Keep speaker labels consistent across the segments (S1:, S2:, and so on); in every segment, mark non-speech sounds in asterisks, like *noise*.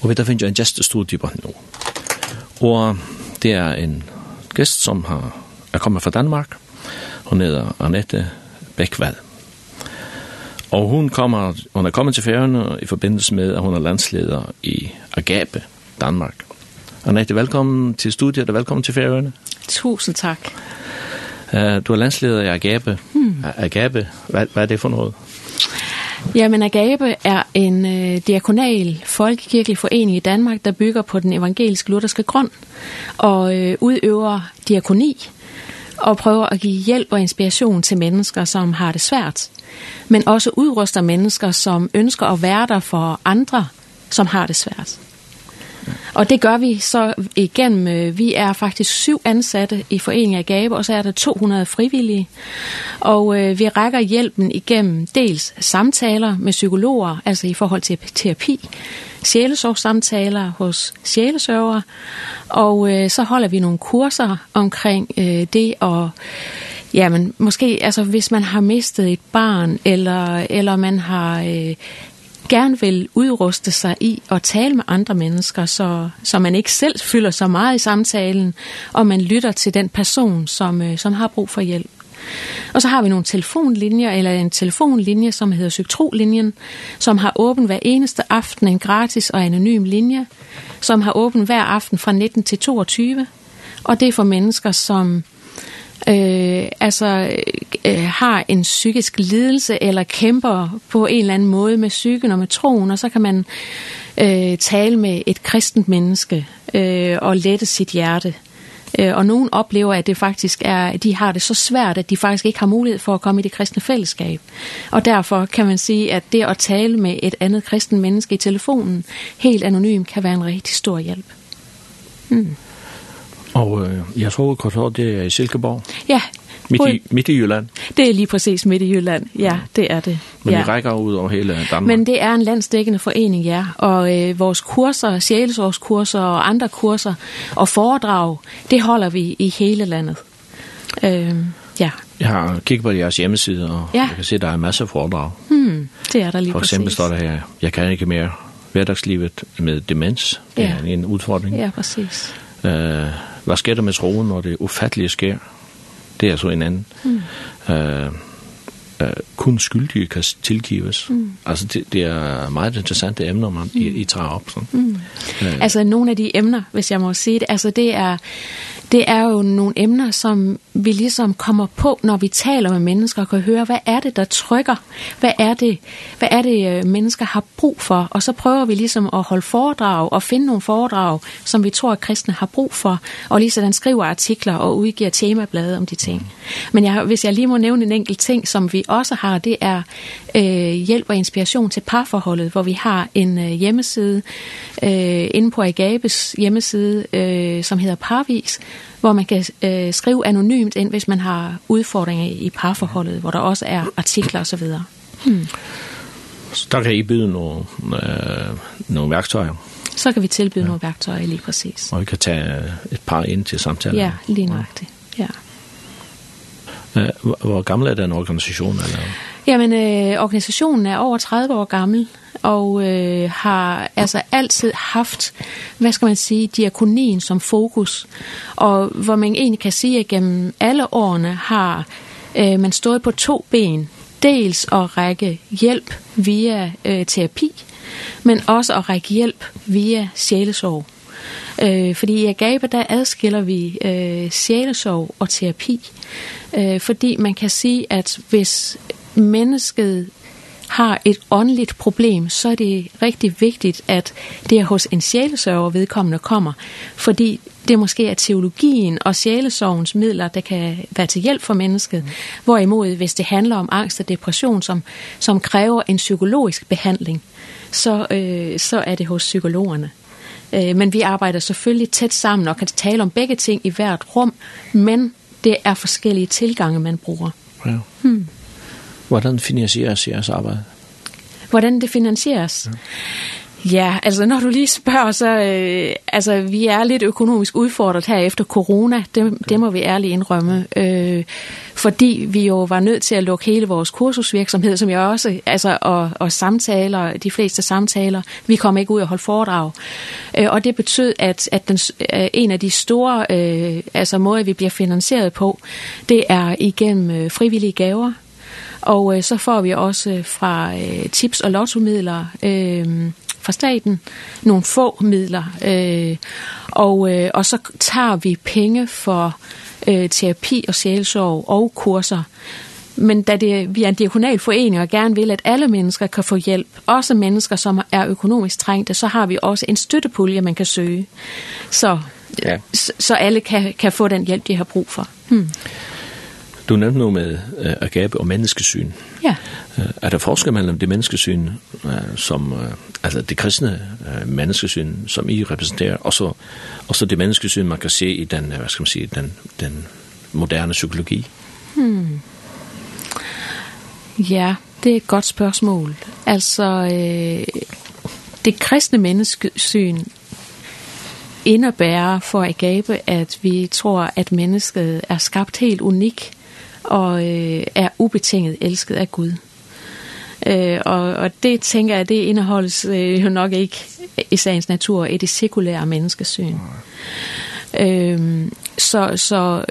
S1: Og vi da finner en gestestudie på nå. Og det er en gest som har, er kommet fra Danmark. Hun heter Annette Bækvald. Og hun, kommer, hun er kommet til færgerne i forbindelse med, at hun er landsleder i Agape, Danmark. Annette, velkommen til studiet, og velkommen til færgerne.
S2: Tusind tak.
S1: Uh, du er landsleder i Agape. Hmm. Agape, hvad, hvad er det for noget?
S2: Jamen, Agape er en øh, diakonal folkekirkelig forening i Danmark, der bygger på den evangeliske lutherske grund og øh, udøver diakoni og prøver at give hjælp og inspiration til mennesker, som har det svært, men også udruster mennesker, som ønsker at være der for andre, som har det svært. Og det gør vi så igen. Vi er faktisk syv ansatte i Foreningen af Gabe, og så er der 200 frivillige. Og øh, vi rækker hjælpen igennem dels samtaler med psykologer, altså i forhold til terapi, sjælesorgssamtaler hos sjælesørger, og øh, så holder vi nogle kurser omkring øh, det at Jamen, måske altså hvis man har mistet et barn eller eller man har øh, gerne vil udruste sig i at tale med andre mennesker, så, så man ikke selv fylder så meget i samtalen, og man lytter til den person, som, øh, som har brug for hjælp. Og så har vi nogle telefonlinjer, eller en telefonlinje, som hedder Psyktrolinjen, som har åben hver eneste aften en gratis og anonym linje, som har åben hver aften fra 19 til 22. Og det er for mennesker, som øh, altså øh, har en psykisk lidelse eller kæmper på en eller anden måde med psyken og med troen, og så kan man øh, tale med et kristent menneske øh, og lette sit hjerte. Øh, og nogen oplever, at det faktisk er, de har det så svært, at de faktisk ikke har mulighed for at komme i det kristne fællesskab. Og derfor kan man sige, at det at tale med et andet kristen menneske i telefonen, helt anonym, kan være en rigtig stor hjælp.
S1: Mm. Og øh, jeg tror, at det er i Silkeborg.
S2: Ja.
S1: Midt i, midt i Jylland.
S2: Det er lige præcis midt i Jylland. Ja, det er det.
S1: Men
S2: ja.
S1: vi rækker ud over hele Danmark.
S2: Men det er en landsdækkende forening, ja. Og øh, vores kurser, sjælesårskurser og andre kurser og foredrag, det holder vi i hele landet. Øh, ja.
S1: Jeg har kigget på jeres hjemmeside, og ja. jeg kan se, at der er masser af foredrag.
S2: Hmm, det er der lige præcis.
S1: For eksempel står der her, jeg kan ikke mere hverdagslivet med demens. Det ja. er en udfordring.
S2: Ja, præcis.
S1: Øh, Hvad sker der med troen, når det ufattelige sker? Det er så en anden. Mm. Øh, øh, kun skyldige kan tilgives. Mm. Altså det, det er meget interessante emner, man mm. I, I tager op. Sådan. Mm.
S2: Øh. Altså nogle af de emner, hvis jeg må sige det, altså det er det er jo nogle emner, som vi ligesom kommer på, når vi taler med mennesker og kan høre, hvad er det, der trykker? Hvad er det, hvad er det mennesker har brug for? Og så prøver vi ligesom at holde foredrag og finde nogle foredrag, som vi tror, at kristne har brug for. Og lige sådan skriver artikler og udgiver temablade om de ting. Men jeg, hvis jeg lige må nævne en enkelt ting, som vi også har, det er øh, hjælp og inspiration til parforholdet, hvor vi har en øh, hjemmeside øh, inde på Agabes hjemmeside, øh, som hedder Parvis, hvor man kan øh, skrive anonymt ind, hvis man har udfordringer i parforholdet, hvor der også er artikler og så videre. Hmm.
S1: Så der kan I byde nogle, øh, nogle værktøjer.
S2: Så kan vi tilbyde ja. nogle værktøjer lige præcis.
S1: Og vi kan tage et par ind til samtalen?
S2: Ja, lige nøjagtigt. Ja.
S1: ja. Hvor gammel er den organisation? Eller?
S2: Jamen, øh, organisationen er over 30 år gammel, og øh, har altså altid haft, hvad skal man sige, diakonien som fokus, og hvor man egentlig kan sige, at gennem alle årene har øh, man stået på to ben, dels at række hjælp via øh, terapi, men også at række hjælp via sjælesorg. Øh, fordi i Agape, der adskiller vi øh, sjælesorg og terapi. Øh, fordi man kan sige, at hvis mennesket har et åndeligt problem, så er det rigtig vigtigt, at det er hos en sjælesørger vedkommende kommer. Fordi det måske er teologien og sjælesorgens midler, der kan være til hjælp for mennesket. Mm. Hvorimod, hvis det handler om angst og depression, som, som kræver en psykologisk behandling, så, øh, så er det hos psykologerne. Øh, men vi arbejder selvfølgelig tæt sammen og kan tale om begge ting i hvert rum, men det er forskellige tilgange, man bruger.
S1: Ja. Hmm. Hvordan finansieres jeres arbejde?
S2: Hvordan det finansieres? Ja. Ja, altså når du lige spørger, så øh, altså, vi er lidt økonomisk udfordret her efter corona, det, det må vi ærligt indrømme, øh, fordi vi jo var nødt til at lukke hele vores kursusvirksomhed, som jeg også, altså, og, og samtaler, de fleste samtaler, vi kom ikke ud og holde foredrag. Øh, og det betød, at, at den, øh, en af de store øh, altså, måder, vi bliver finansieret på, det er igennem øh, frivillige gaver, Og øh, så får vi også fra øh, tips- og lottomidler øh, fra staten nogle få midler. Øh, og, øh, og så tager vi penge for øh, terapi og sjælsorg og kurser men da det, vi er en diakonal forening og gerne vil, at alle mennesker kan få hjælp, også mennesker, som er økonomisk trængte, så har vi også en støttepulje, man kan søge, så, ja. så, så alle kan, kan få den hjælp, de har brug for. Hmm.
S1: Du nævnte noget med uh, agape og menneskesyn.
S2: Ja.
S1: Uh, er der forskel mellem det menneskesyn, uh, som, uh, altså det kristne uh, menneskesyn, som I repræsenterer, og så, og så det menneskesyn, man kan se i den, hvad skal man sige, den, den moderne psykologi?
S2: Hmm. Ja, det er et godt spørgsmål. Altså, øh, det kristne menneskesyn indebærer for Agape, at vi tror, at mennesket er skabt helt unik og øh, er ubetinget elsket af Gud. Øh, og, og det tænker jeg, det indeholdes øh, jo nok ikke i sagens natur i det sekulære menneskesyn. Øh, så, så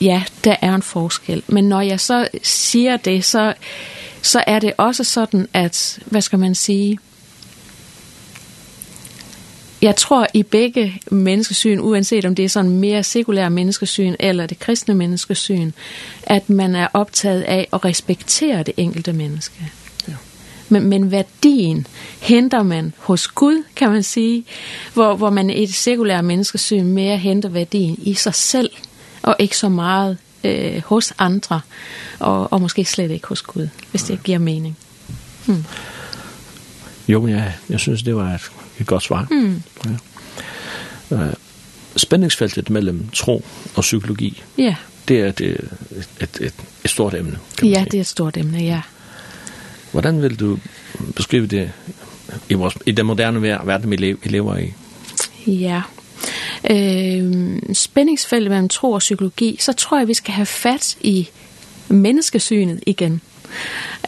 S2: ja, der er en forskel. Men når jeg så siger det, så, så er det også sådan, at, hvad skal man sige, Jeg tror i begge menneskesyn, uanset om det er sådan mere sekulære menneskesyn eller det kristne menneskesyn, at man er optaget af at respektere det enkelte menneske. Ja. Men, men værdien henter man hos Gud, kan man sige, hvor, hvor man i det sekulære menneskesyn mere henter værdien i sig selv, og ikke så meget øh, hos andre, og, og måske slet ikke hos Gud, hvis det giver mening. Hmm.
S1: Jo, men jeg, jeg synes, det var et et godt svar.
S2: Mm.
S1: Ja. Uh, spændingsfeltet mellem tro og psykologi,
S2: ja.
S1: det er et, et, et, et, et stort emne.
S2: Ja, sige. det er et stort emne, ja.
S1: Hvordan vil du beskrive det i, vores, i den moderne verden, vi lever i?
S2: Ja, øh, spændingsfeltet mellem tro og psykologi, så tror jeg, vi skal have fat i menneskesynet igen.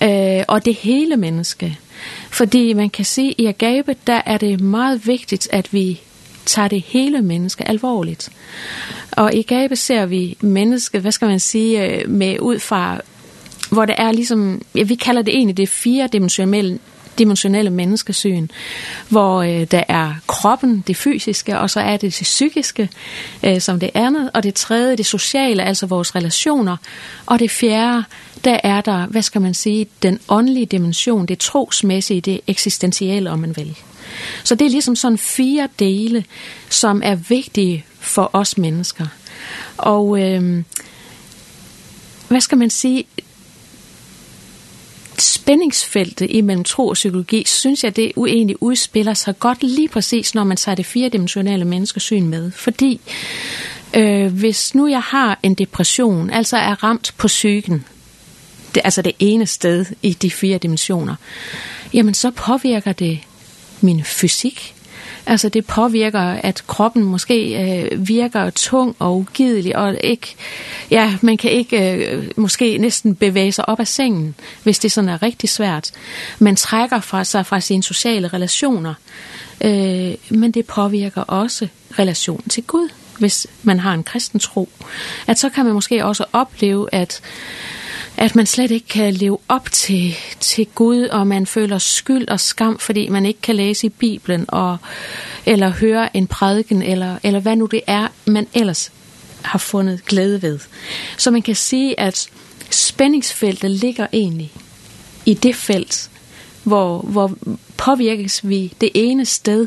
S2: Øh, og det hele menneske. Fordi man kan se i Agape, der er det meget vigtigt, at vi tager det hele menneske alvorligt. Og i Agape ser vi menneske, hvad skal man sige, med ud fra, hvor det er ligesom, ja, vi kalder det egentlig det fire dimensionelle dimensionelle menneskesyn, hvor øh, der er kroppen, det fysiske, og så er det det psykiske, øh, som det andet, og det tredje, det sociale, altså vores relationer, og det fjerde, der er der, hvad skal man sige, den åndelige dimension, det trosmæssige, det eksistentielle, om man vil. Så det er ligesom sådan fire dele, som er vigtige for os mennesker. Og øh, hvad skal man sige, spændingsfeltet imellem tro og psykologi, synes jeg, det uenigt udspiller sig godt lige præcis, når man tager det firedimensionale menneskesyn med. Fordi øh, hvis nu jeg har en depression, altså er ramt på psyken, det, altså det ene sted i de fire dimensioner, jamen så påvirker det min fysik. Altså det påvirker, at kroppen måske øh, virker tung og ugidelig, og ikke, ja, man kan ikke øh, måske næsten bevæge sig op af sengen, hvis det sådan er rigtig svært. Man trækker fra sig fra sine sociale relationer, øh, men det påvirker også relationen til Gud hvis man har en kristen tro, at så kan man måske også opleve, at at man slet ikke kan leve op til, til Gud, og man føler skyld og skam, fordi man ikke kan læse i Bibelen, og, eller høre en prædiken, eller, eller hvad nu det er, man ellers har fundet glæde ved. Så man kan sige, at spændingsfeltet ligger egentlig i det felt, hvor, hvor påvirkes vi det ene sted,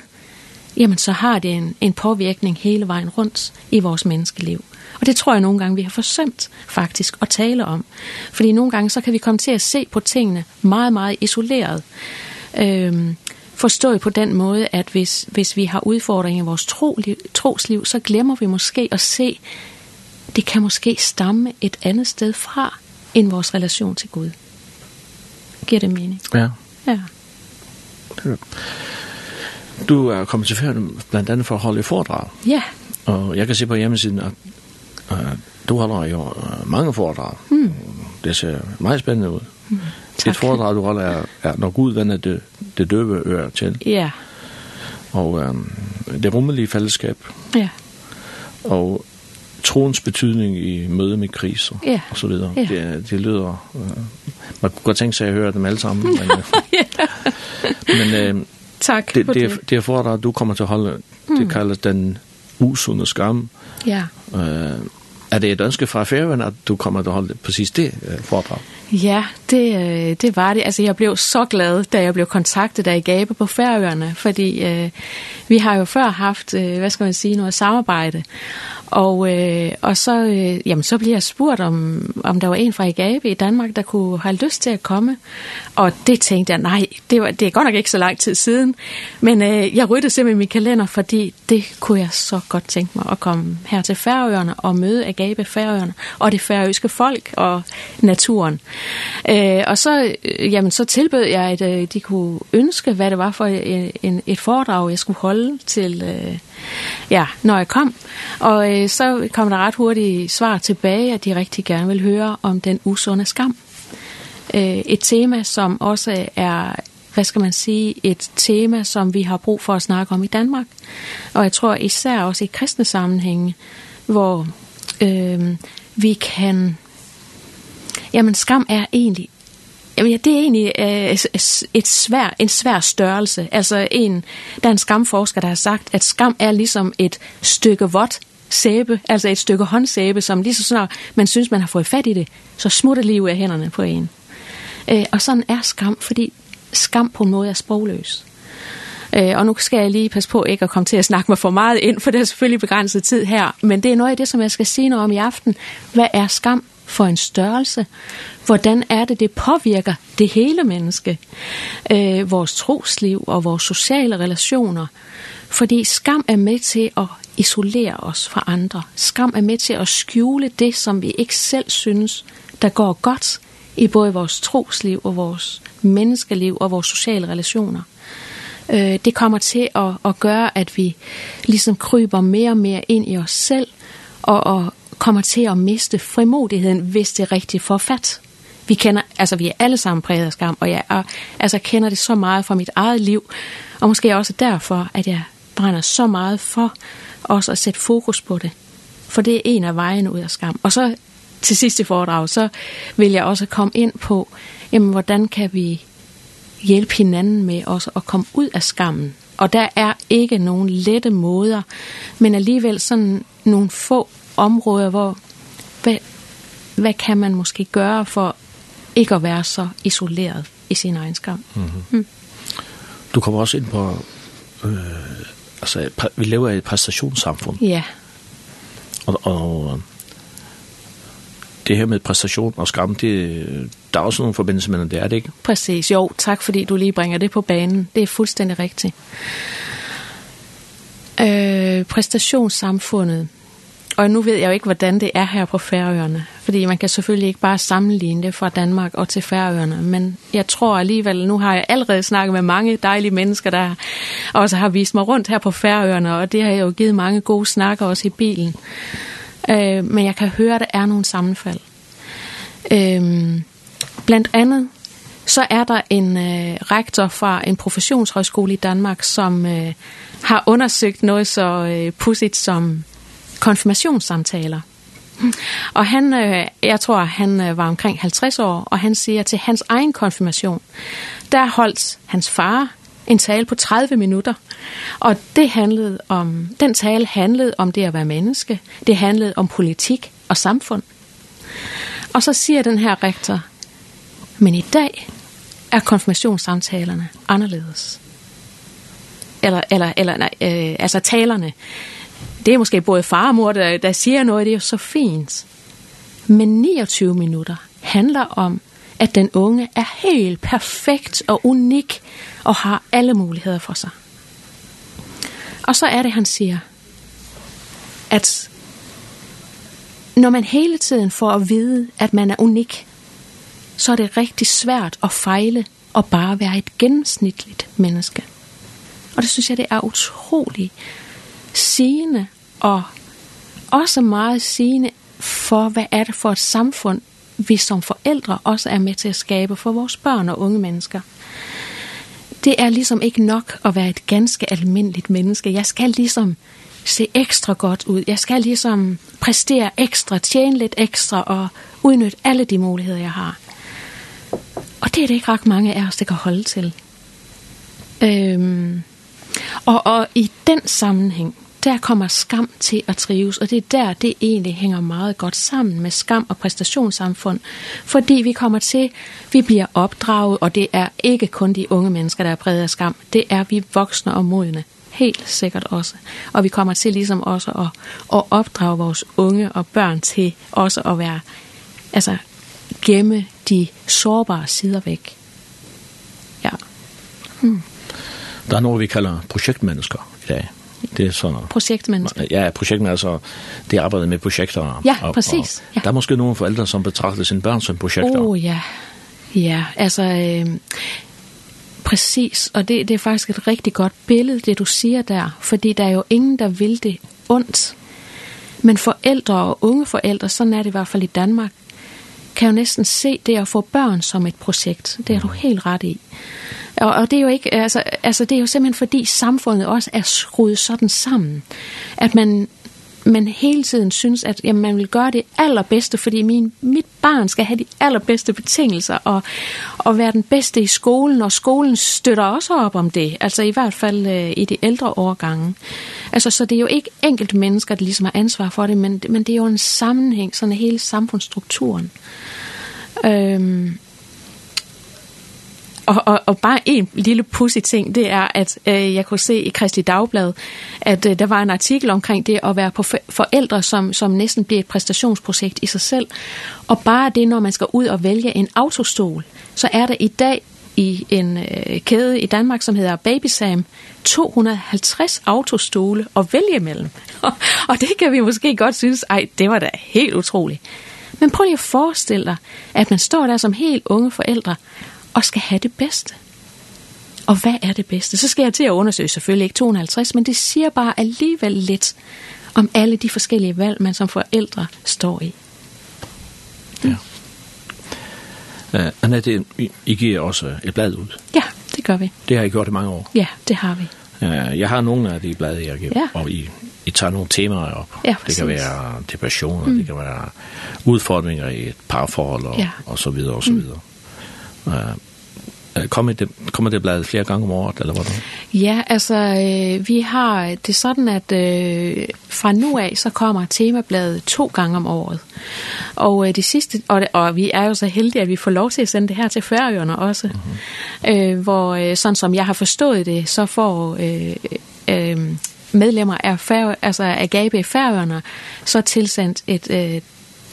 S2: jamen så har det en, en påvirkning hele vejen rundt i vores menneskeliv. Og det tror jeg nogle gange, vi har forsømt faktisk at tale om. Fordi nogle gange, så kan vi komme til at se på tingene meget, meget isoleret. Øhm, forstået på den måde, at hvis, hvis vi har udfordringer i vores tro, trosliv, så glemmer vi måske at se, det kan måske stamme et andet sted fra, end vores relation til Gud. Giver det mening?
S1: Ja.
S2: Ja.
S1: Du er kommet til ferien blandt andet for at holde i foredrag.
S2: Ja.
S1: Og jeg kan se på hjemmesiden, at du holder jo mange foredrag.
S2: Mm.
S1: Det ser meget spændende ud.
S2: Mm.
S1: Et foredrag, du holder, er, er når Gud vender det, det døve øre til.
S2: Ja. Yeah.
S1: Og um, det rummelige fællesskab.
S2: Ja. Yeah.
S1: Og troens betydning i møde med kriser
S2: ja.
S1: Og så videre.
S2: Ja.
S1: Det, det lyder... Øh, man kunne godt tænke sig, at jeg hører dem alle sammen. men, *laughs* men øh,
S2: tak
S1: det,
S2: for
S1: det.
S2: Det,
S1: det er foredrag, du kommer til at holde, mm. det kaldes den usunde skam.
S2: Ja.
S1: Øh, er det et ønske fra Færøen, at du kommer til at holde præcis det øh, foredrag?
S2: Ja, det, øh, det var det. Altså, jeg blev så glad, da jeg blev kontaktet af Gabe på Færøerne, fordi øh, vi har jo før haft, øh, hvad skal man sige, noget samarbejde. Og, øh, og så, øh, jamen, så blev jeg spurgt, om, om der var en fra Agabe i Danmark, der kunne have lyst til at komme. Og det tænkte jeg, nej, det, var, det er godt nok ikke så lang tid siden. Men øh, jeg ryddede simpelthen min kalender, fordi det kunne jeg så godt tænke mig at komme her til Færøerne og møde Agabe Færøerne og det færøske folk og naturen. Øh, og så, øh, jamen, så tilbød jeg, at øh, de kunne ønske, hvad det var for en, en, et foredrag, jeg skulle holde til... Øh, ja, når jeg kom. Og øh, så kom der ret hurtigt svar tilbage, at de rigtig gerne vil høre om den usunde skam. Øh, et tema, som også er hvad skal man sige, et tema, som vi har brug for at snakke om i Danmark. Og jeg tror især også i kristne sammenhænge, hvor øh, vi kan... Jamen, skam er egentlig Jamen ja, det er egentlig øh, et, svær, en svær størrelse. Altså en, der er en skamforsker, der har sagt, at skam er ligesom et stykke vådt sæbe, altså et stykke håndsæbe, som lige så snart man synes, man har fået fat i det, så smutter lige ud af hænderne på en. Eh og sådan er skam, fordi skam på en måde er sprogløs. Eh og nu skal jeg lige passe på ikke at komme til at snakke mig for meget ind, for det er selvfølgelig begrænset tid her, men det er noget af det som jeg skal sige noget om i aften. Hvad er skam? for en størrelse? Hvordan er det, det påvirker det hele menneske? Øh, vores trosliv og vores sociale relationer. Fordi skam er med til at isolere os fra andre. Skam er med til at skjule det, som vi ikke selv synes, der går godt i både vores trosliv og vores menneskeliv og vores sociale relationer. Øh, det kommer til at, at gøre, at vi ligesom kryber mere og mere ind i os selv og, og, kommer til at miste frimodigheden, hvis det er rigtigt for fat. Vi kender, altså vi er alle sammen præget af skam, og jeg er, altså kender det så meget fra mit eget liv, og måske også derfor, at jeg brænder så meget for også at sætte fokus på det. For det er en af vejene ud af skam. Og så til sidste foredrag, så vil jeg også komme ind på, jamen, hvordan kan vi hjælpe hinanden med også at komme ud af skammen. Og der er ikke nogen lette måder, men alligevel sådan nogle få områder, hvor hvad, hvad kan man måske gøre for ikke at være så isoleret i sin egen skam.
S1: Mm -hmm. mm. Du kommer også ind på, øh, altså vi lever i et præstationssamfund.
S2: Ja.
S1: Og, og det her med præstation og skam, det, der er også nogle forbindelser mellem det, er det ikke?
S2: Præcis, jo. Tak fordi du lige bringer det på banen. Det er fuldstændig rigtigt. Øh, præstationssamfundet, Og nu ved jeg jo ikke, hvordan det er her på Færøerne. Fordi man kan selvfølgelig ikke bare sammenligne det fra Danmark og til Færøerne. Men jeg tror alligevel, nu har jeg allerede snakket med mange dejlige mennesker, der også har vist mig rundt her på Færøerne. Og det har jo givet mange gode snakker også i bilen. Øh, men jeg kan høre, at der er nogle sammenfald. Øh, blandt andet så er der en øh, rektor fra en professionshøjskole i Danmark, som øh, har undersøgt noget så øh, pudsigt som konfirmationssamtaler. Og han, øh, jeg tror, han øh, var omkring 50 år, og han siger, at til hans egen konfirmation, der holdt hans far en tale på 30 minutter. Og det handlede om, den tale handlede om det at være menneske. Det handlede om politik og samfund. Og så siger den her rektor, men i dag er konfirmationssamtalerne anderledes. Eller, eller, eller nej, øh, altså talerne det er måske både far og mor, der, der siger noget, det er jo så fint. Men 29 minutter handler om, at den unge er helt perfekt og unik og har alle muligheder for sig. Og så er det, han siger, at når man hele tiden får at vide, at man er unik, så er det rigtig svært at fejle og bare være et gennemsnitligt menneske. Og det synes jeg, det er utrolig sigende og også meget sigende for, hvad er det for et samfund, vi som forældre også er med til at skabe for vores børn og unge mennesker. Det er ligesom ikke nok at være et ganske almindeligt menneske. Jeg skal ligesom se ekstra godt ud. Jeg skal ligesom præstere ekstra, tjene lidt ekstra og udnytte alle de muligheder, jeg har. Og det er det ikke ret mange af os, der kan holde til. Øhm, og, og i den sammenhæng, Der kommer skam til at trives, og det er der, det egentlig hænger meget godt sammen med skam og præstationssamfund. Fordi vi kommer til, vi bliver opdraget, og det er ikke kun de unge mennesker, der er præget af skam. Det er vi voksne og modne, helt sikkert også. Og vi kommer til ligesom også at, at opdrage vores unge og børn til også at være, altså gemme de sårbare sider væk. Ja.
S1: Hmm. Der er noget, vi kalder projektmennesker i dag det er så...
S2: Projektmenneske.
S1: Ja, projektmenneske, altså, det arbejder med projekter.
S2: Ja, og, præcis. Og, ja.
S1: Der er måske nogle forældre, som betragter sine børn som projekter.
S2: Oh, ja. Ja, altså... Øh, præcis, og det, det er faktisk et rigtig godt billede, det du siger der, fordi der er jo ingen, der vil det ondt. Men forældre og unge forældre, sådan er det i hvert fald i Danmark, kan jo næsten se det at få børn som et projekt. Det er du helt ret i. Og, og det er jo ikke, altså, altså det er jo simpelthen fordi samfundet også er skruet sådan sammen, at man, man hele tiden synes, at jamen, man vil gøre det allerbedste, fordi min, mit barn skal have de allerbedste betingelser og, og være den bedste i skolen, og skolen støtter også op om det, altså i hvert fald øh, i de ældre årgange. Altså, så det er jo ikke enkelt mennesker, der ligesom har ansvar for det, men, men det er jo en sammenhæng, sådan hele samfundsstrukturen. Øhm, og, og, og bare en lille pussy ting, det er, at øh, jeg kunne se i Kristi Dagblad, at øh, der var en artikel omkring det at være på forældre, som, som næsten bliver et præstationsprojekt i sig selv. Og bare det, når man skal ud og vælge en autostol, så er der i dag i en øh, kæde i Danmark, som hedder Babysam, 250 autostole at vælge mellem. *laughs* og det kan vi måske godt synes, ej, det var da helt utroligt. Men prøv lige at forestille dig, at man står der som helt unge forældre, og skal have det bedste. Og hvad er det bedste? Så skal jeg til at undersøge selvfølgelig ikke 250, men det siger bare alligevel lidt om alle de forskellige valg, man som forældre står i. Mm.
S1: Ja. Uh, Annette, I, I giver også et blad ud.
S2: Ja, det gør vi.
S1: Det har I gjort i mange år.
S2: Ja, det har vi.
S1: Uh, jeg har nogle af de blad, jeg giver, ja. og I, I tager nogle temaer op.
S2: Ja,
S1: det kan være depressioner, mm. det kan være udfordringer i et parforhold og, ja. og så videre og så videre. Mm. Kommer det, kommer det blevet flere gange om året, eller hvordan?
S2: Ja, altså, øh, vi har, det er sådan, at øh, fra nu af, så kommer temabladet to gange om året. Og øh, det sidste, og, og vi er jo så heldige, at vi får lov til at sende det her til Færøerne også. Mm -hmm. øh, hvor, sådan som jeg har forstået det, så får øh, øh, medlemmer af, færø, altså af Gabe Færøerne så tilsendt et øh,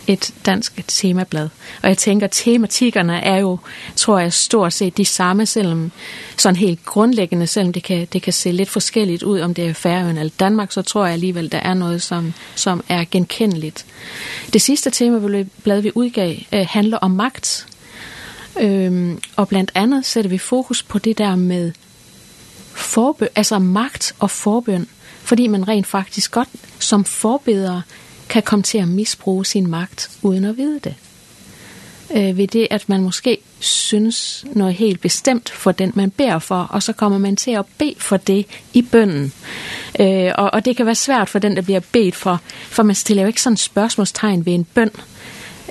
S2: et dansk temablad. Og jeg tænker, tematikkerne er jo, tror jeg, stort set de samme, selvom sådan helt grundlæggende, selvom det kan, det kan se lidt forskelligt ud, om det er Færøen eller Danmark, så tror jeg alligevel, der er noget, som, som er genkendeligt. Det sidste temablad, vi udgav, handler om magt. Øhm, og blandt andet sætter vi fokus på det der med forbøn, altså magt og forbøn, fordi man rent faktisk godt som forbeder kan komme til at misbruge sin magt uden at vide det. Øh, ved det, at man måske synes noget helt bestemt for den, man beder for, og så kommer man til at bede for det i bønnen. Øh, og, og det kan være svært for den, der bliver bedt for, for man stiller jo ikke sådan spørgsmålstegn ved en bøn.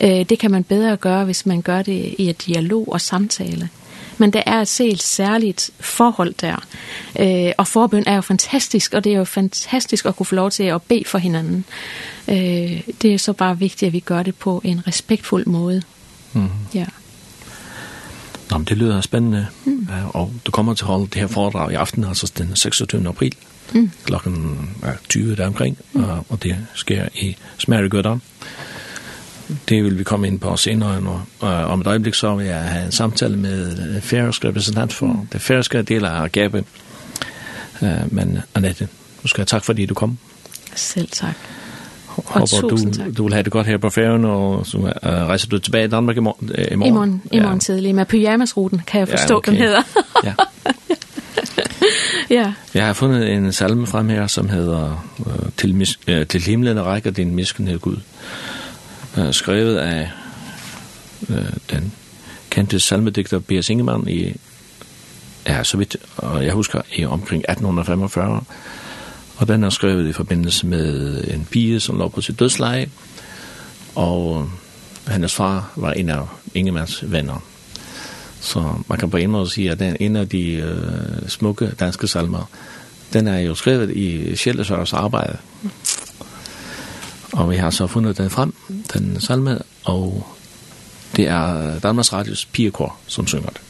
S2: Øh, det kan man bedre gøre, hvis man gør det i et dialog og samtale men det er et helt særligt forhold der. Eh og forbøn er jo fantastisk, og det er jo fantastisk at kunne få lov til at bede for hinanden. Eh det er så bare vigtigt, at vi gør det på en respektfuld måde.
S1: Mhm.
S2: Ja.
S1: Nå, men det lyder spændende, mm. og du kommer til at holde det her foredrag i aften, altså den 26. april, mm. klokken 20 deromkring, mm. og, og det sker i Smerigødder. Det vil vi komme ind på senere nu. Og om et øjeblik så vil jeg have en samtale med færøsk repræsentant for det færøske del af Agape. Men Annette, nu skal jeg tak fordi du kom.
S2: Selv tak.
S1: Og håber, du, du vil have det godt her på færøen, og så uh, rejser du tilbage i Danmark i morgen?
S2: I morgen, i morgen, ja. i morgen tidlig, med pyjamasruten, kan jeg forstå, ja, okay. den hedder. ja. *laughs* ja.
S1: Jeg har fundet en salme frem her, som hedder Til, mis, uh, til himlen rækker din miskenhed Gud uh, skrevet af uh, den kendte salmedigter B.S. Ingemann i, ja, så vidt, og jeg husker, i omkring 1845. Og den er skrevet i forbindelse med en pige, som lå på sit dødsleje, og hennes far var en af Ingemanns venner. Så man kan på en måde sige, at den en af de uh, smukke danske salmer, den er jo skrevet i Sjællesørs arbejde. Og vi har så fundet den frem, den salme, og det er Danmarks Radios pigekor, som synger det.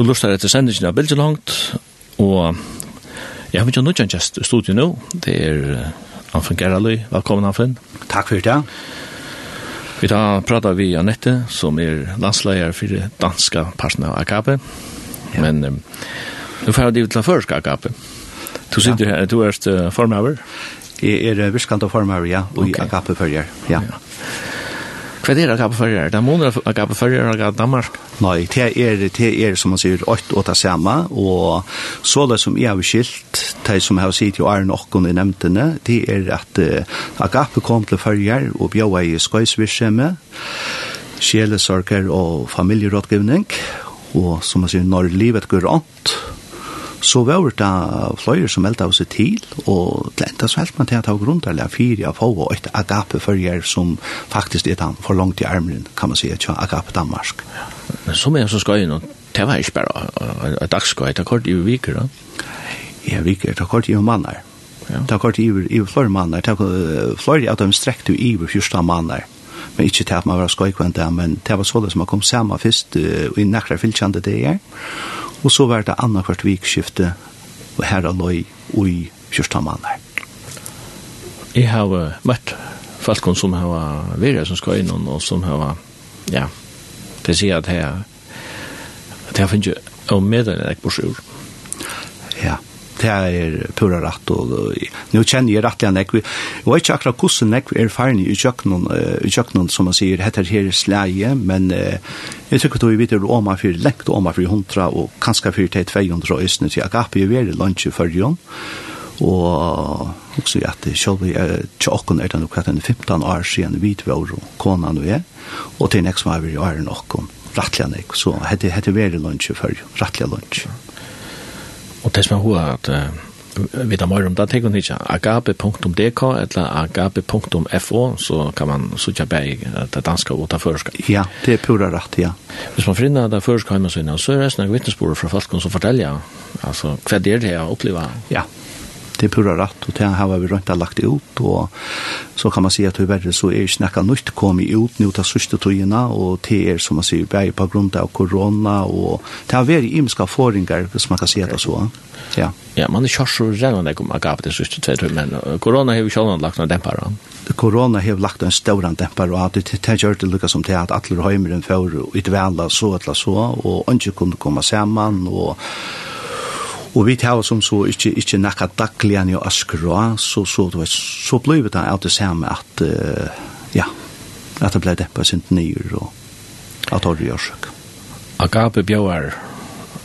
S1: Du lustar etter sendingen av Bilge Langt, og jeg har ikke noen gjest i studiet nå. Det er Anfinn Geraløy. Velkommen, Anfinn.
S3: Takk for det.
S1: Vi tar prata vi Annette, som er landsleier for det danske parten av AKP. Ja. Men um, nu får jeg det til først AKP. Du sitter ja. her, du er uh, formhaver.
S3: Jeg er virkant og formøver, ja, og okay. AKP-følger. Ja. ja.
S1: Hva er det AKP-følger? Det er måneder AKP-følger av Danmark.
S3: Nei, det er, det er som man sier, åtte og det samme, og så det som jeg har skilt, det som jeg har sitt jo er noen i nevntene, det er at uh, Agape kom til følger og bjøy i skøysvirkjemme, sjelesorger og familierådgivning, og som man sier, når livet går rundt, så var det fløyer som meldte av seg til, og det enda så helt man til at det var grunn til fire av få og et agape følger som faktisk er den for langt i armen, kan man si, til agape Danmark. Ja.
S1: Men som så som skal inn, det var ikke bare et dagskøy, det kort i viker da.
S3: Ja, viker, det kort i mannar. Det kort i flere mannar, det kort flere av dem strekte i fyrsta mannar. Men ikke til at man var skøy kvendt det, men det var sånn som kom sammen først i nekra fylkjande det er. Og så var det annet hvert vikskifte, og her og løy, og i fyrsta mannar.
S1: Jeg har møtt folk som har vært som skal inn, og som har, ja, det sier at jeg, at jeg finner jo med den jeg bors ur.
S3: Ja, det er pura rett, og og nå kjenner jeg rett igjen, jeg vet ikke akkurat hvordan jeg er ferdig i kjøkkenen, i kjøkkenen som man sier, heter her slæge, men jeg tykker at vi vet om man fyrir lengt, om man fyrir hundra, og kanskje fyrir til 200 og østene til Agape, vi er i lunsje i førjon, Og også i at selv er tjokken er det nok at 15 år siden vi var konan nå er og til nek som er vi i åren okken, rettelig enn jeg, så hette hette veri lunsj før, rettelig lunsj.
S1: Og det som er hva at vi tar mer om det, tenker hun ikke agape.dk eller agape.fo, så kan man sutja bæg det danske og det føreska.
S3: Ja, det er pura rett, ja.
S1: Hvis man finner det føreska hjemme så er det sånn vittnesbord fra folk som forteller, altså hva er det jeg opplever?
S3: Ja, det er pura rett, og det har vi rundt lagt ut, og så kan man si at det verre så er ikke nekka nytt kommet ut nå til sørste togene, og det er som man sier, bare på grunn av korona, og det har vært imenska foringer, hvis man kan si det så. Ja,
S1: ja man er kjørt så regner det om agapet den sørste togene, men korona har vi ikke lagt noen dempere.
S3: Korona har lagt en stor dempar, og det har gjort det lukket som til at alle høymeren får utvela så eller så, og ikke kunne komme sammen, og Og vi tar som så ikke, ikke nekka daglig enn i Askra, så, så, du vet, så ble vi da alt det samme at, uh, ja, at det ble deppa sint nyer og at det gjør seg.
S1: Agape bjøver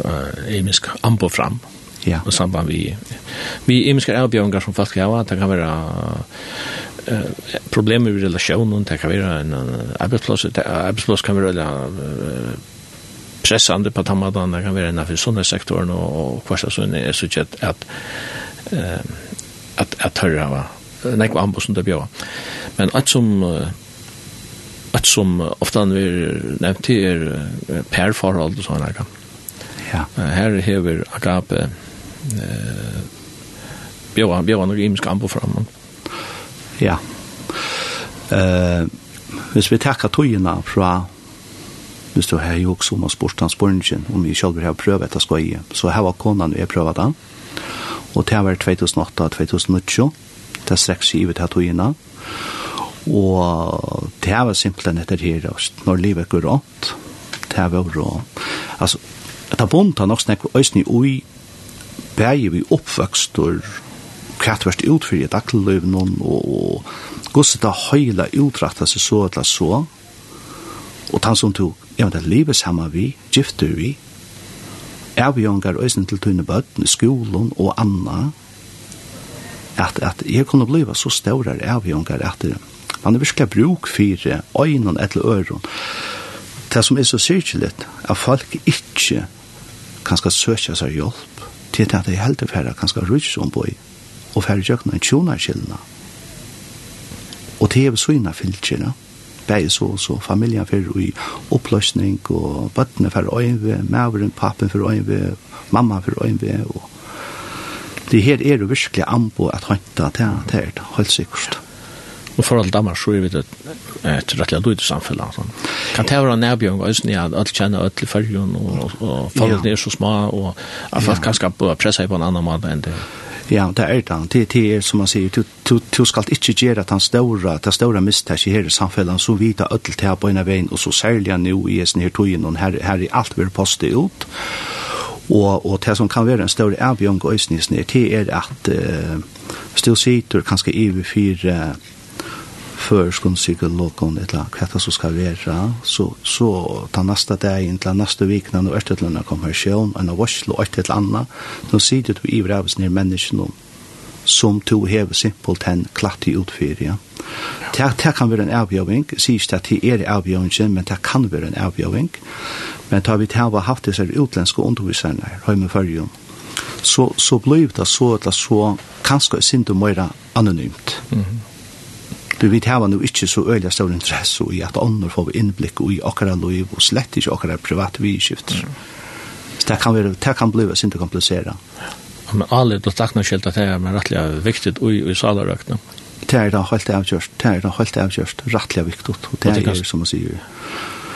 S1: uh, emisk ambo fram,
S3: ja.
S1: og samband vi, vi imiske avbjøver som folk har, det kan være uh, problemer i relasjonen, det kan være en uh, arbeidsplass, arbeidsplass kan være uh, pressande på tammadan det kan vara innanför sådana sektorn och, och kvarsta så är så att att att att höra va nej vad ambos under bjöa men att som att som ofta vi nämnt är perforhold och sådana kan.
S3: Ja.
S1: Här har agape eh bjöa bjöa nog imsk ambo fram
S3: ja. Eh hvis vi tackar tojena fra hvis du har jo også om å spørre den om vi selv har prøvd etter skøye. Så her var konen vi har prøvd den, og det var 2008-2008, det er streks i ut her togene, og det var simpelthen etter her, når livet går rått, det var rå. Altså, det er vondt av nok snakk og øyne i bæger vi oppvøkst og kvart vært utfyr i dagløyvnån og gosset av høyla utrattet seg så eller så og tann som tog ja, det leve sammen vi, gifter vi, er vi avgjøngar øysen til tunne bøtten, skolen og anna, at, at jeg kunne blive så større er vi avgjøngar at man er virkelig bruk for øynene etter øren. Det som er så syrkjeligt, at folk ikke kan skal søke seg hjelp, til at de heldig færre kan skal rydde om bøy og færre jøkna en tjonar. Og det er vi så inna fylkjene, bæði så, så familjen fyrir i oppløsning, og bøttene fyrir øynve, mæveren, pappen fyrir øynve, mamma fyrir øynve, og det her er jo virkelig ambo at hønta til det er det, helt sikkert.
S1: Og for alle damer så er vi det et rettelig lyd i samfunnet. Kan det være nærbjørn og øyne at alle kjenner alle følgen og, og folk er så små og at folk kan skapa pressa på en annan måte enn det?
S3: Ja, det er det. Det, det er som man sier, du, du, du skal ikke gjøre at han større, det større mistak i her i samfunnet, så vita ødel til på en av veien, og så særlig nå i sin her togjen, og her, her er alt vil postet ut. Og, og det som kan være en større avgjøng og øsningsnir, det er at uh, still sitter kanskje i fire uh, før skulle sikkert lokken et eller annet hva som skal være, så, så ta neste dagen til neste vikene, når et eller annet kommer sjøen, en av varsel og et eller annet, så sier du i brevet ned menneskene som to hever simpelt hen klatt i utfyr, ja. Det, det kan være en avgjøring, sier ikke at det er avgjøringen, men det kan være en avgjøring. Men da vi har haft disse utländska underviserne, høyme førjen, så, så blir det så, eller så, kanskje sint og mer anonymt. Mhm. Mm Du vet hava nu ikkje så øyla stor interesse i at ånder får innblikk i okkara liv og slett ikkje okkara privat vidskift. Mm. Så det kan, være, det kan bli sint og
S1: Ja. Men alle, du takk noe skilt at det er men rettelig viktig ui i salarøkene.
S3: Det er da helt avgjørst, det er da helt avgjørst, rettelig viktig, og det er som man sier.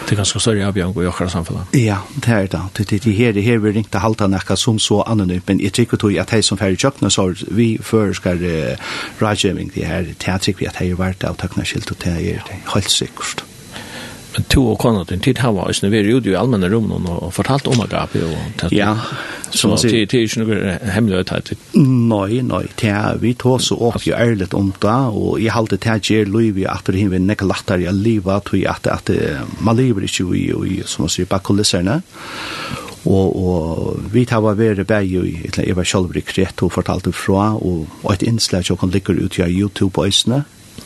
S1: Det er ganske større avbjørn i åkere samfunnet.
S3: Ja, det er det. Det er det her, det her vi ringte halte nekka som så anonymt, men jeg tykker tog at de som færre kjøkken så vi før skal uh, rådgjøving det her, det er tykker vi at de er vært av takkene skilt og det er helt sikkert
S1: to og kona din tid hava og vi er jo i allmenne rummen og fortalt om agape og
S3: ja,
S1: så
S3: man sier,
S1: det er ikke noe hemmelighet
S3: Nei, nei, det er vi tog så opp jo ærligt om det og jeg halte det gjør liv i at det er nekka lattar i livet og at, at man lever ikke i, som man sier, bak kulisserne og og vi tar var vere bæj og etla eva sjálvri kret og fortalte fra og, og et innslag som kan ligge ut i YouTube og isne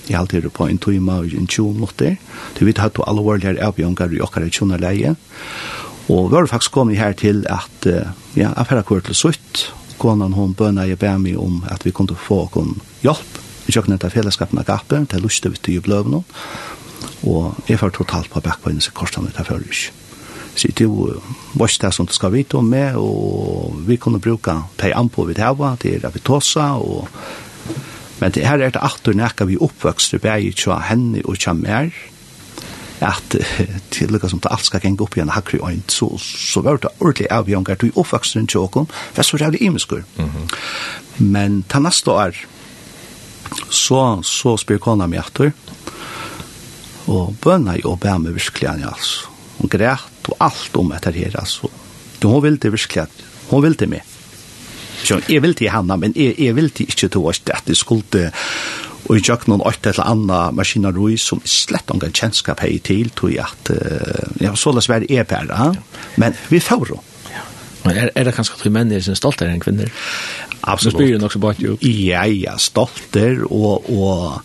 S3: i halvt er på en tøyma og en tjum notter. Det vi tatt på alvorligere avbjørngar i okkar i leie. Og vi har faktisk kommet her til at ja, affæra kvar til sutt. Konan hon bøna i bæmi om at vi kunne få kon hjelp Vi kjøkken etter fellesskapen av gapen, til lustet vi til jubløvene, og jeg får totalt på bakkveien, så korsene etter før ikke. Så det var ikke det som du skal vite om meg, og vi kunne bruke de anpå vi det her, det er at vi tåsa, og Men det her er det aftur nekka vi oppvøkster bæg tja henne og tja mer, at til lukka som det alt skal genge opp igjen hakri øynt, så, så var det ordentlig avgjøngar til oppvøksteren til åkken, for så rævlig imeskur. Mm -hmm. Men ta neste år, så, så spyr kona mi aftur, og bønna jo bæg meg virkelig an, altså. Hun græt og alt om etter her, altså. Hun ville det virkelig, hun ville det meg. Så jeg vil til henne, men jeg, jeg vil til ikke til oss at jeg skulle og jeg gjør noen åtte eller andre maskiner roi som slett ikke en kjennskap hei til, tror jeg at uh, ja, så løs være er bare, men vi får jo.
S1: Men er, er det kanskje at vi menn er stoltere enn kvinner? Absolutt. Nå spyr jo nok så bare jo.
S3: Ja, ja, stolter og, og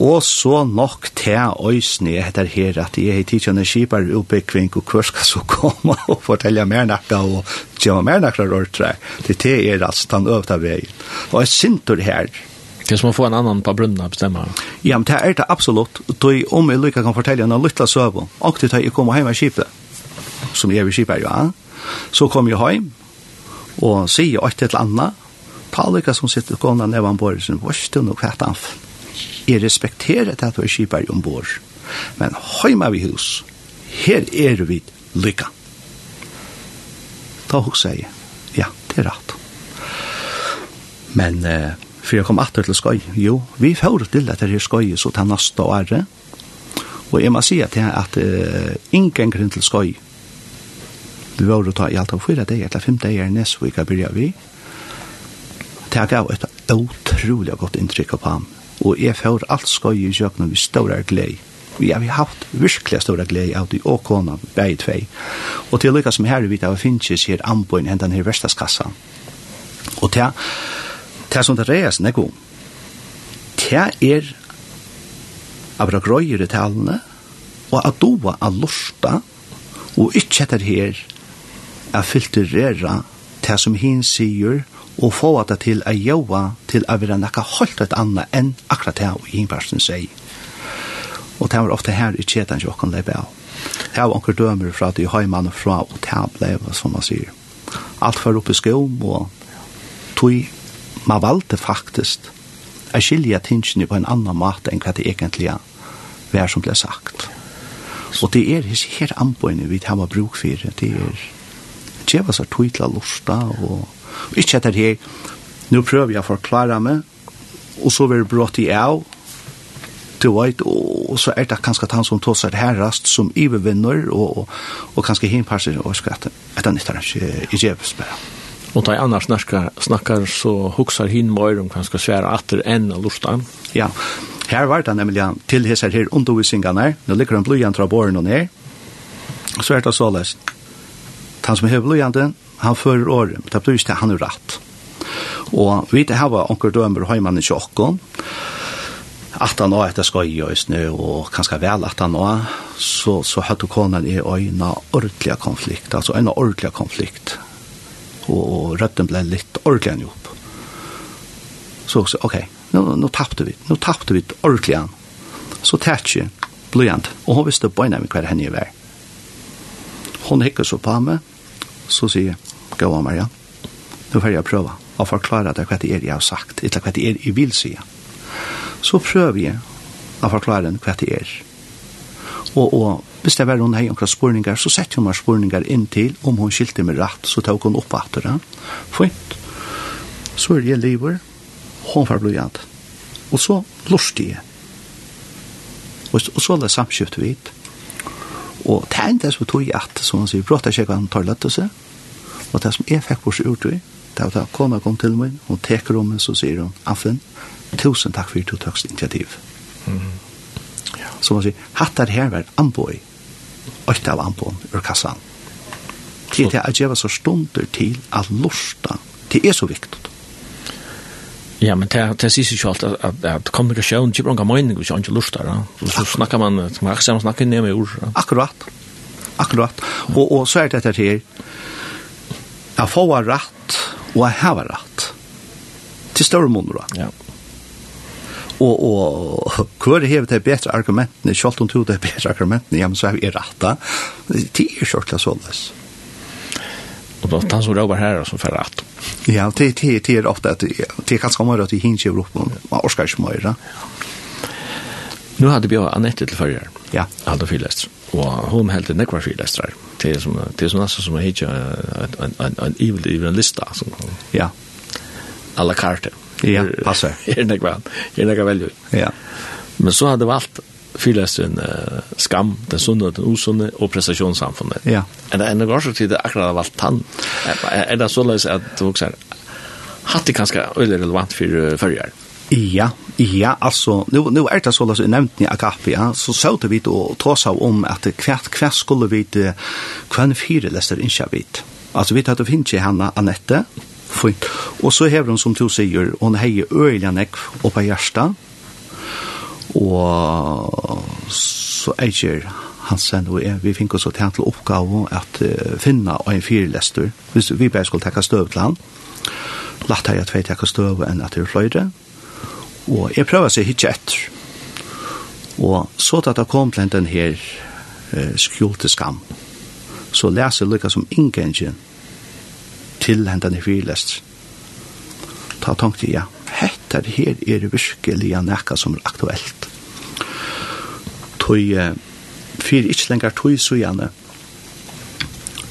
S3: Og så nok til øysene etter her at jeg har tidligere en skipar oppbyggving og hver skal så komme og fortelle mer nakka og gjøre mer nakka rørtre. Det er altså den øvde veien. Og jeg synter her.
S1: Det er som å få en annan på brunnen bestemma.
S3: Ja, men det er det absolutt. Da om jeg lykka kan fortelle en lytte søvn, og til jeg kommer hjem av skipet som jeg er jo ja. Så kom jeg hjem og sier et eller annet. Ta lykka som sitter og går ned av en borg, så var det noe Jeg respekterer det at du er skipar ombord, men heima vi hus, her er vi lykka. Da hos jeg, ja, det er rett. Men eh, for jeg kom atter til skøy, jo, vi får til at det er skøy, så ta nasta året, og jeg må si at, det er at uh, ingen grunn til skøy, vi var å ta i alt av fyra dager, eller fem dager nesvika byrja vi, det gav et utrolig godt inntrykk på ham og jeg får alt skøy i kjøkkenen vi ståre glede. Vi har haft virkelig ståre glede av de og begge tvei. Og til lykka som her vi tar finnes her anboen hendan her verstaskassan. Og til, Det som det reies nekko, det er av grøyere talene, og at doa av lorsta, og ikkje etter her, er filtrera det som hin sier, og få det til å jobbe til å være noe helt et annet enn akkurat det og innpersen sier. Og det var ofte her i kjeden som kan leve av. Det var anker dømer fra at de har mann fra og det ble, som man sier. Alt var oppe i skjom, og tog man valgte faktisk å skilje tingene på en annan måte enn hva det egentlig var som ble sagt. Og det er her anbøyene vi har bruk for det. Er kjeva seg tog til å lusta og Og ikke etter her, nå prøver jeg å forklare meg, og så blir det brått i av, du vet, og, så er det kanskje han som tås er herrast, som ivervinner, og, og, og kanskje hinparser, og skal etter, etter nytt er ikke i djevest bare.
S1: Og da annars snakkar, snakkar så huksar hin mer om kanskje svære atter enn av lustan.
S3: Ja, her var det nemlig til hesser her undervisningene, nå ligger en blodjant fra båren og ned, så er det så løst han som hever lojande, han fører året, det blir ikke han er rett. Og vi vet her var onker dømer høymann i tjokken, at han også etter skøy og snø, og kanskje vel at han også, så, så hadde konen i øyne ordentlig konflikt, altså en ordentlig konflikt. Og, og røtten ble litt ordentlig enn jobb. Så jeg ok, nå, nå tappte vi, nå tappte vi ordentlig enn. Så tætje, blyant, og hun visste bøyne med hver henne i vei. Hun hikker så på meg, så sier jeg, gå av Maria, nå får jeg prøve å forklare deg hva det er jeg har sagt, eller hva det er jeg vil si. Så prøver jeg å forklare den hva det er. Og, og hvis det var hun hei omkring spurningar, så sette hun meg spurningar inn til, om hun skilte meg rett, så tok hun opp at det. Fint. Så er jeg lever, hun får blodjant. Og så lorste jeg. Og, og så er det samskift vidt. Og det enda som tog at, som han sier, brått er kjekkan tar lett seg, og det som jeg fikk bort ut i, det var da kona kom til meg, hun teker om meg, så sier hun, Affen, tusen takk for du tøkst initiativ. Mm -hmm. ja. Så man sier, hattar her var anboi, åtta av anboen ur kassan. Det er at jeg var så stunder til at lusta, det er så viktigt.
S1: Ja, men det, det sier ikke alt at, at, at kommunikasjon ikke bra mening hvis jeg ikke lust der. Så snakker man, man har ikke sammen snakket ned med ord.
S3: Akkurat. Akkurat. Og, og så er det dette her. Jeg får rett, og jeg har rett. Til større måneder. Ja. Og, og hver er det bedre argumentene, selv om du det bedre argumentene, ja, men så er vi rett. Det er kjørtelig sånn.
S1: Og da tar så råber her och så för att.
S3: Ja, det det det är ofta att det kan komma att vi hinner i Europa. Man orskar inte mer.
S1: Nu hade vi Anette till förr.
S3: Ja.
S1: Alla fyllest. Och hon hällde nekvar där. Det är som det är som nästan som heter en en en evil evil lista som.
S3: Ja.
S1: Alla carte.
S3: Ja, passar. *laughs*
S1: Är det nekvar. Är det väl.
S3: Ja.
S1: Men så hade vi allt fyrlesen uh, skam, den sunne, den usunne og prestasjonssamfunnet.
S3: Ja.
S1: Er det enda går så tid er akkurat av alt tann. Er, det såleis at du også er hatt det ganske øyelig relevant for uh, førjer?
S3: Ja, ja, altså, nu, nu er det såleis jeg nevnte i Agape, ja, så så vi å ta seg om at hvert, hvert skulle vi hvem fire lester ikke vidt. Altså, vi tar til å finne henne, Annette, fint. Og så hever hun, som du sier, hun heier øyelig nekk oppe i hjertet, og så eier Hansen og jeg, vi fikk oss til til oppgave at uh, finne en firelester, hvis vi bare skulle takke støv til han. Lagt her at vi takke støv enn at det er fløyre. Og jeg prøver å se hitje etter. Og så da det kom til den her uh, skjulte skam, så leser lykka som ingen til denne firelester. Ta tanke, ja, hette her er virkelig nekka som er aktuelt tog fyrir ikkje lengar tog så gjerne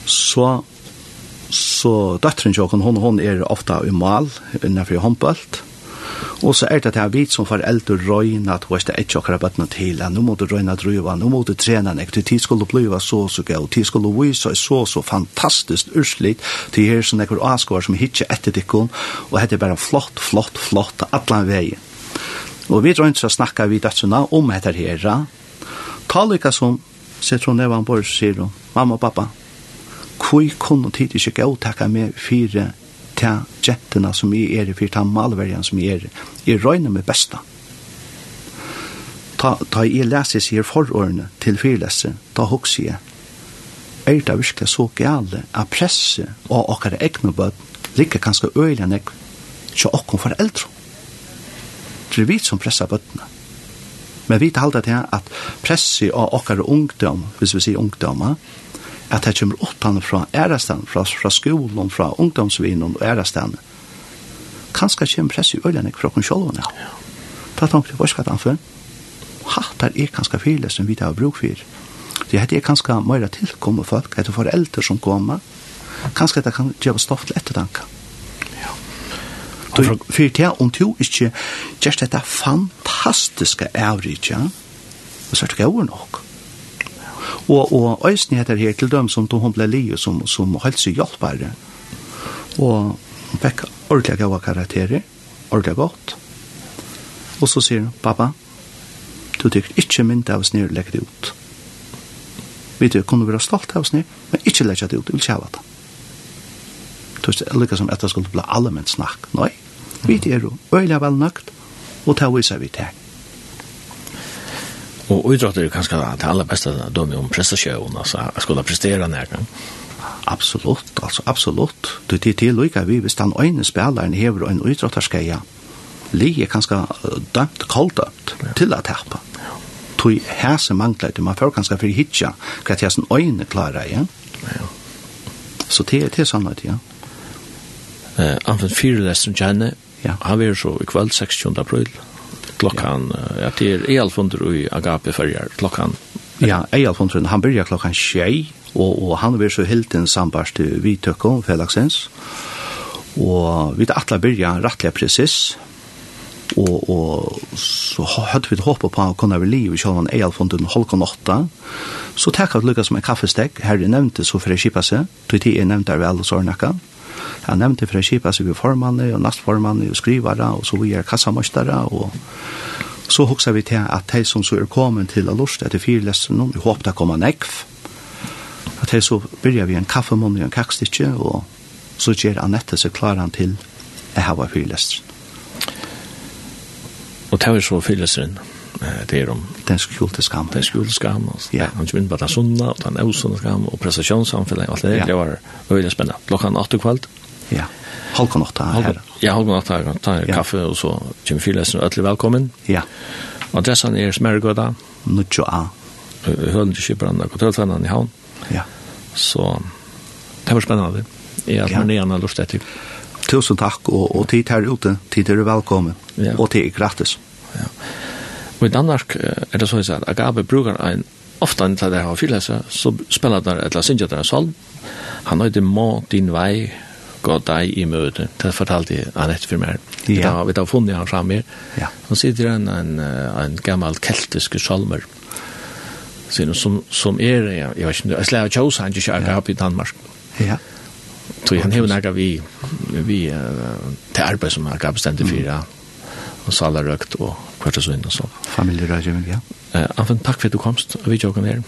S3: så så døtteren tjokken hon, hon er ofta i mal innenfor håndbølt og så er det at her vidt som foreldre røyna at hos det ikke akkurat bøttene til at nå må du røyna drøyva, nå må du trena nek til tid skulle bliva så så gøy tid skulle vise så så fantastisk urslit til her som nekker avskår som hitje etter dikken og hette bare flott, flott, flott atlan vei og vi røyna så snakka vi døtterne om etter herra. Talika som setter hun nevan bors, sier hun, mamma og pappa, hvor kunne tid ikke gå takka med fire ta jettene som jeg er, fire til malverjan som jeg er. Jeg røyner med besta. Ta, ta i leser sier forordene til fyrlesse, ta hokse jeg. Er det virkelig så gale at presse og okkar egne bød ligger kanskje øyla nek jeg til okkar foreldre? Det er vi som presser bødene. Men vi halda til at pressi av okkar ungdom, hvis vi sier ungdom, at det kommer åttan fra ærastan, fra, fra skolen, fra ungdomsvinen og ærastan. Kanskje kommer pressi øyne fra kun. Ja. Da tenkte jeg, hva skal han for? Ha, der er kanskje fyrle som vi har bruk for. Det heter kanskje mer tilkomme folk, etter foreldre som kommer. Kanskje det kan gjøre stoff til ettertanke. Ja For det om du ikke gjør dette fantastiske avrige, ja, så er det ikke nok. Og, og øyne heter her til dem som tog hun ble li som, som helsehjelpere. Og hun fikk ordentlig gode karakterer, ordentlig godt. Og så sier hun, pappa, du tykker ikke mynd av oss nere legge det ut. Vi tykker kunne være stolt av oss nere, men ikke legge det ut, vi vil kjæve det tog det lika som etter skulle bli allmenn snakk. Nei, vi er jo øyla vel nøkt, og ta viser vi til.
S1: Og utråd er kanskje det aller beste dømme om prestasjon, altså skulle prestera nærkene.
S3: Absolutt, altså absolutt. Du tid til lykka vi, hvis den øyne spilleren hever en utråtterskeia, lige kanskje dømt, kolddømt, til å tappe. Tog hæse manglet, man får kanskje for hitja, hva til hæsen øyne klarer, ja? Ja. Så det er til sannhet, ja.
S1: Eh, anfen fyra läsaren janne Ja. Han var så i kväll 16 april. Klockan, ja. att det är elfunder i Agape förjar Klockan.
S3: Ja, elfunderen, han börjar klockan 6 og, og han vill så helt en sambart til vi tøkker felagsens. Og vi det alla byrja rättliga precis, og, og så hadde vi håpet på å kunne være liv i kjølvann Eilfonden Holkon 8. Så takk at lykkes med kaffestek, her nevnte så for å kjipa seg, tog tid er nevnte er vel og sårnakka. Jeg nevnte for å kjipa seg ved formannen og nastformannen og skrivare og så vi er kassamøstere og så hoksa vi til at de som så er kommet til å lort etter fire lester vi håper det kommer nekv. At de så begynner vi en kaffemunn og en kakstikke og så gjør Annette seg klaran til jeg har fire lester.
S1: Og det er så fire det er om
S3: den skjulte skam.
S1: Den skjulte skam.
S3: Ja.
S1: Han kjem inn på den sunna, og den er skam, og prestasjonssamfunnet, alt det
S3: der.
S1: Det var veldig spennende. Klokkan 8 kveld
S3: Ja. Halkon åtta her.
S1: Ja, halkon åtta her. Ta en kaffe, og så kommer fyrlesen og øtlig velkommen.
S3: Ja.
S1: Adressen er Smergøda.
S3: Nuttjo A.
S1: Hølen til Kjøbranda, kontrolltrennene i havn.
S3: Ja.
S1: Så det var spennende. Jeg er med nyan og lustet etter.
S3: Tusen takk, og, og tid her ute. Tid er velkommen.
S1: Ja.
S3: Og tid er gratis. Ja.
S1: Og i Danmark er det så at Agape bruker en ofta til det har fyllt så spelar der ett la synja en sol. Han har ikke må din vei gå deg i møte. Det fortalte jeg han etter for meg. Vi har, vi har funnet han framme.
S3: Ja.
S1: Han sitter en, en, en gammel keltiske salmer som, som, som er, jeg, jeg vet ikke, jeg slår kjøs han ikke kjører i Danmark.
S3: Ja.
S1: Så han har nægget vi, vi uh, til arbeid som er bestemt for, ja. Og salarøkt og kvart og så inn og så.
S3: Familierådgjøring, ja.
S1: Uh, Anfen, takk for at du komst, og vi tjåkan her.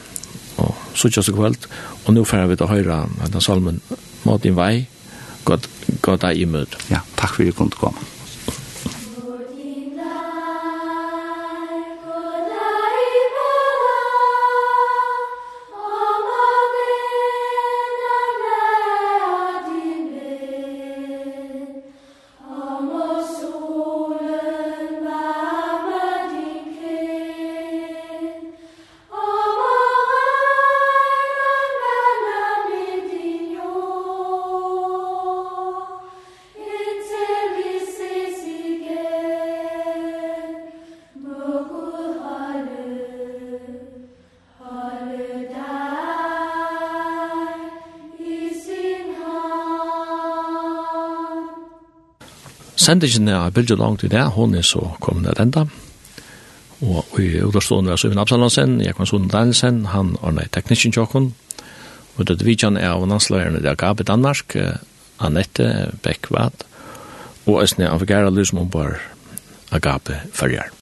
S1: Og så tjås og kveld, og nå får vi til å høre denne salmen, mot din vei, godt, godt deg i møte.
S3: Ja, takk for at du kunne komme.
S1: Sendingen er bildet langt i det, hun er så kommende enda. Og i utstående er Søvin Absalonsen, Jekvann Sonen Danielsen, han er ordner teknikken tjokken. Og det vidtjen er av landslagerne der Gabi Danmark, Annette Beckvad, og Østene Avgera Lysmombar Agape Ferger.